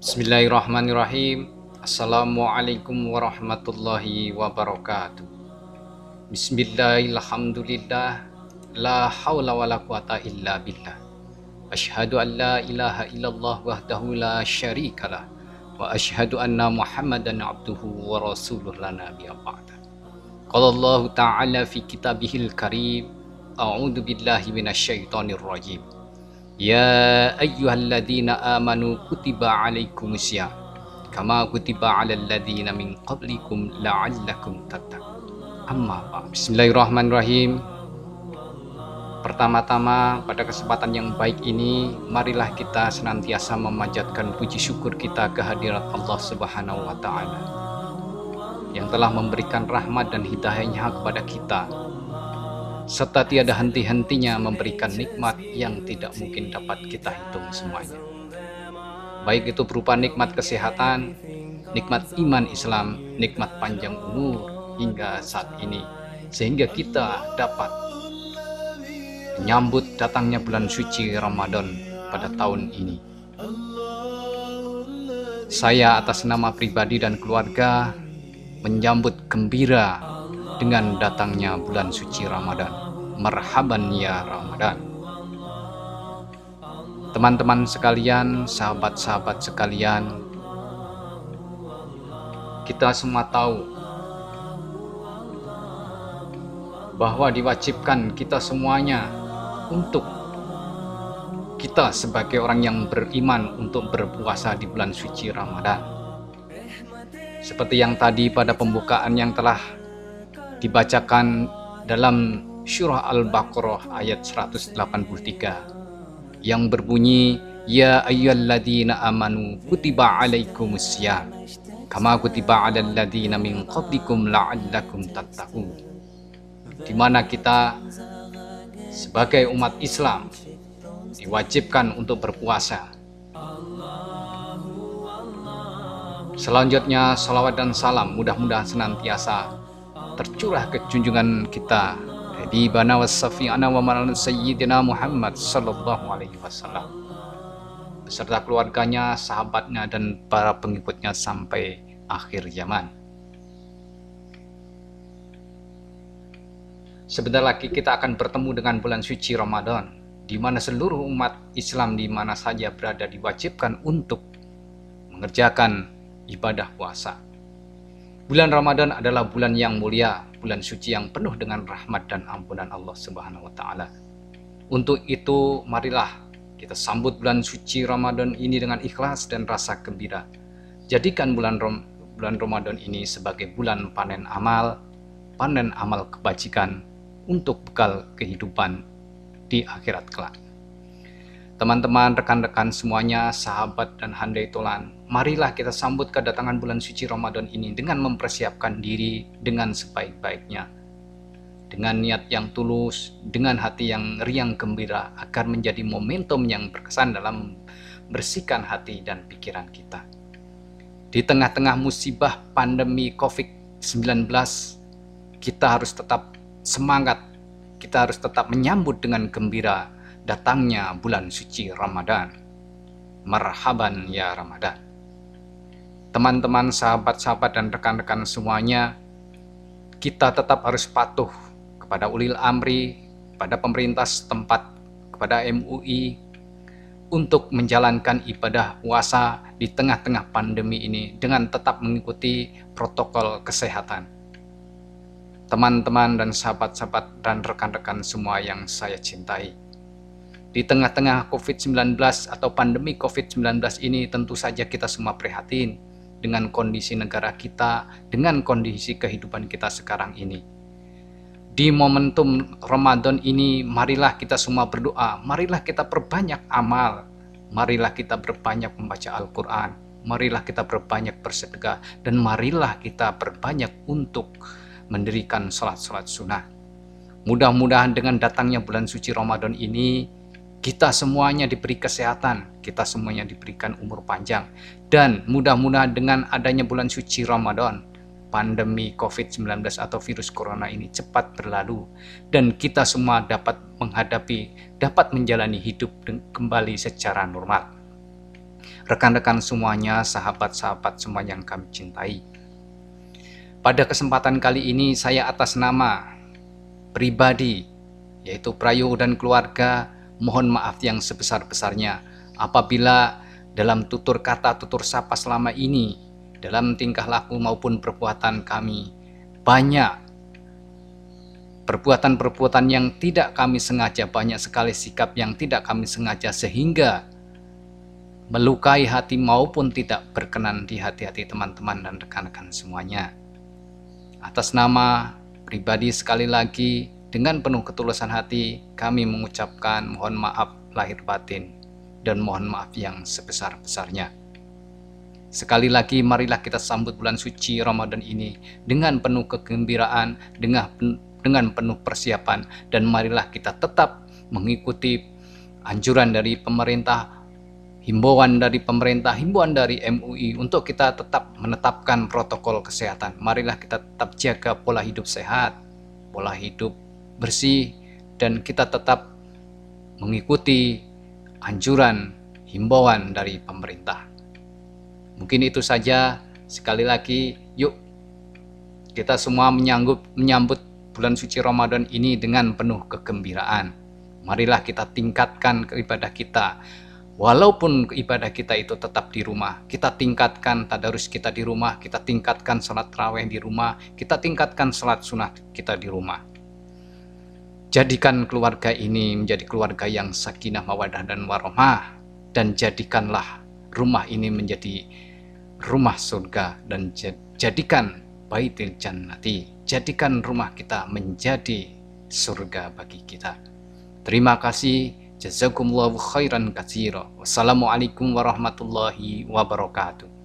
Bismillahirrahmanirrahim. Assalamualaikum warahmatullahi wabarakatuh. Bismillahirrahmanirrahim. La hawla wa la quwata illa billah. Ashhadu an la ilaha illallah wahdahu la syarikalah wa ashhadu anna Muhammadan abduhu wa rasuluh la nabiyya ba'da. Qala Allah Ta'ala fi kitabihil karim. A'udzu billahi minasyaitonir rajim. Ya ayyuhalladzina amanu kutiba alaikumusya kama kutiba alal ladzina min qablikum la'allakum tattaqun. Amma ba. Bismillahirrahmanirrahim. Pertama-tama pada kesempatan yang baik ini marilah kita senantiasa memanjatkan puji syukur kita kehadirat Allah Subhanahu wa taala yang telah memberikan rahmat dan hidayahnya kepada kita serta tiada henti-hentinya memberikan nikmat yang tidak mungkin dapat kita hitung semuanya. Baik itu berupa nikmat kesehatan, nikmat iman Islam, nikmat panjang umur hingga saat ini, sehingga kita dapat menyambut datangnya bulan suci Ramadan pada tahun ini. Saya atas nama pribadi dan keluarga menyambut gembira dengan datangnya bulan suci Ramadan. Marhaban ya Ramadan. Teman-teman sekalian, sahabat-sahabat sekalian, kita semua tahu bahwa diwajibkan kita semuanya untuk kita sebagai orang yang beriman untuk berpuasa di bulan suci Ramadan. Seperti yang tadi pada pembukaan yang telah dibacakan dalam surah Al-Baqarah ayat 183 yang berbunyi Ya ayyuhalladzina amanu kutiba alaikumusiyam kama kutiba alal ladzina min qablikum la'allakum tattaqun. Di mana kita sebagai umat Islam diwajibkan untuk berpuasa. Selanjutnya salawat dan salam mudah-mudahan senantiasa tercurah ke junjungan kita habibana wassafi'ana wa maulana sayyidina Muhammad sallallahu alaihi wasallam beserta keluarganya, sahabatnya dan para pengikutnya sampai akhir zaman. Sebentar lagi kita akan bertemu dengan bulan suci Ramadan di mana seluruh umat Islam di mana saja berada diwajibkan untuk mengerjakan ibadah puasa. Bulan Ramadan adalah bulan yang mulia, bulan suci yang penuh dengan rahmat dan ampunan Allah Subhanahu wa taala. Untuk itu, marilah kita sambut bulan suci Ramadan ini dengan ikhlas dan rasa gembira. Jadikan bulan Rom bulan Ramadan ini sebagai bulan panen amal, panen amal kebajikan untuk bekal kehidupan di akhirat kelak. Teman-teman, rekan-rekan semuanya, sahabat dan handai tolan, marilah kita sambut kedatangan bulan suci Ramadan ini dengan mempersiapkan diri dengan sebaik-baiknya. Dengan niat yang tulus, dengan hati yang riang gembira agar menjadi momentum yang berkesan dalam bersihkan hati dan pikiran kita. Di tengah-tengah musibah pandemi COVID-19, kita harus tetap semangat, kita harus tetap menyambut dengan gembira datangnya bulan suci Ramadan. Marhaban ya Ramadan. Teman-teman, sahabat-sahabat dan rekan-rekan semuanya, kita tetap harus patuh kepada ulil amri, pada pemerintah setempat, kepada MUI, untuk menjalankan ibadah puasa di tengah-tengah pandemi ini dengan tetap mengikuti protokol kesehatan. Teman-teman dan sahabat-sahabat dan rekan-rekan semua yang saya cintai, di tengah-tengah COVID-19 atau pandemi COVID-19 ini tentu saja kita semua prihatin dengan kondisi negara kita, dengan kondisi kehidupan kita sekarang ini. Di momentum Ramadan ini, marilah kita semua berdoa, marilah kita perbanyak amal, marilah kita berbanyak membaca Al-Quran, marilah kita berbanyak bersedekah, dan marilah kita berbanyak untuk mendirikan sholat-sholat sunnah. Mudah-mudahan dengan datangnya bulan suci Ramadan ini, kita semuanya diberi kesehatan, kita semuanya diberikan umur panjang, dan mudah-mudahan dengan adanya bulan suci Ramadan, pandemi COVID-19 atau virus corona ini cepat berlalu, dan kita semua dapat menghadapi, dapat menjalani hidup kembali secara normal. rekan-rekan semuanya, sahabat-sahabat semua yang kami cintai. Pada kesempatan kali ini saya atas nama pribadi yaitu Prayo dan keluarga mohon maaf yang sebesar-besarnya apabila dalam tutur kata tutur sapa selama ini dalam tingkah laku maupun perbuatan kami banyak perbuatan-perbuatan yang tidak kami sengaja, banyak sekali sikap yang tidak kami sengaja sehingga melukai hati maupun tidak berkenan di hati-hati teman-teman dan rekan-rekan semuanya. Atas nama pribadi sekali lagi dengan penuh ketulusan hati kami mengucapkan mohon maaf lahir batin dan mohon maaf yang sebesar-besarnya. Sekali lagi marilah kita sambut bulan suci Ramadan ini dengan penuh kegembiraan, dengan dengan penuh persiapan dan marilah kita tetap mengikuti anjuran dari pemerintah himbauan dari pemerintah, himbauan dari MUI untuk kita tetap menetapkan protokol kesehatan. Marilah kita tetap jaga pola hidup sehat, pola hidup bersih, dan kita tetap mengikuti anjuran himbauan dari pemerintah. Mungkin itu saja. Sekali lagi, yuk kita semua menyambut, menyambut bulan suci Ramadan ini dengan penuh kegembiraan. Marilah kita tingkatkan ibadah kita. Walaupun ibadah kita itu tetap di rumah, kita tingkatkan tadarus kita di rumah, kita tingkatkan salat raweh di rumah, kita tingkatkan salat sunnah kita di rumah. Jadikan keluarga ini menjadi keluarga yang sakinah, mawadah, dan warahmah. Dan jadikanlah rumah ini menjadi rumah surga dan jadikan baitil jannati jadikan rumah kita menjadi surga bagi kita. Terima kasih. Jazakumullahu khairan katsira. Wassalamualaikum warahmatullahi wabarakatuh.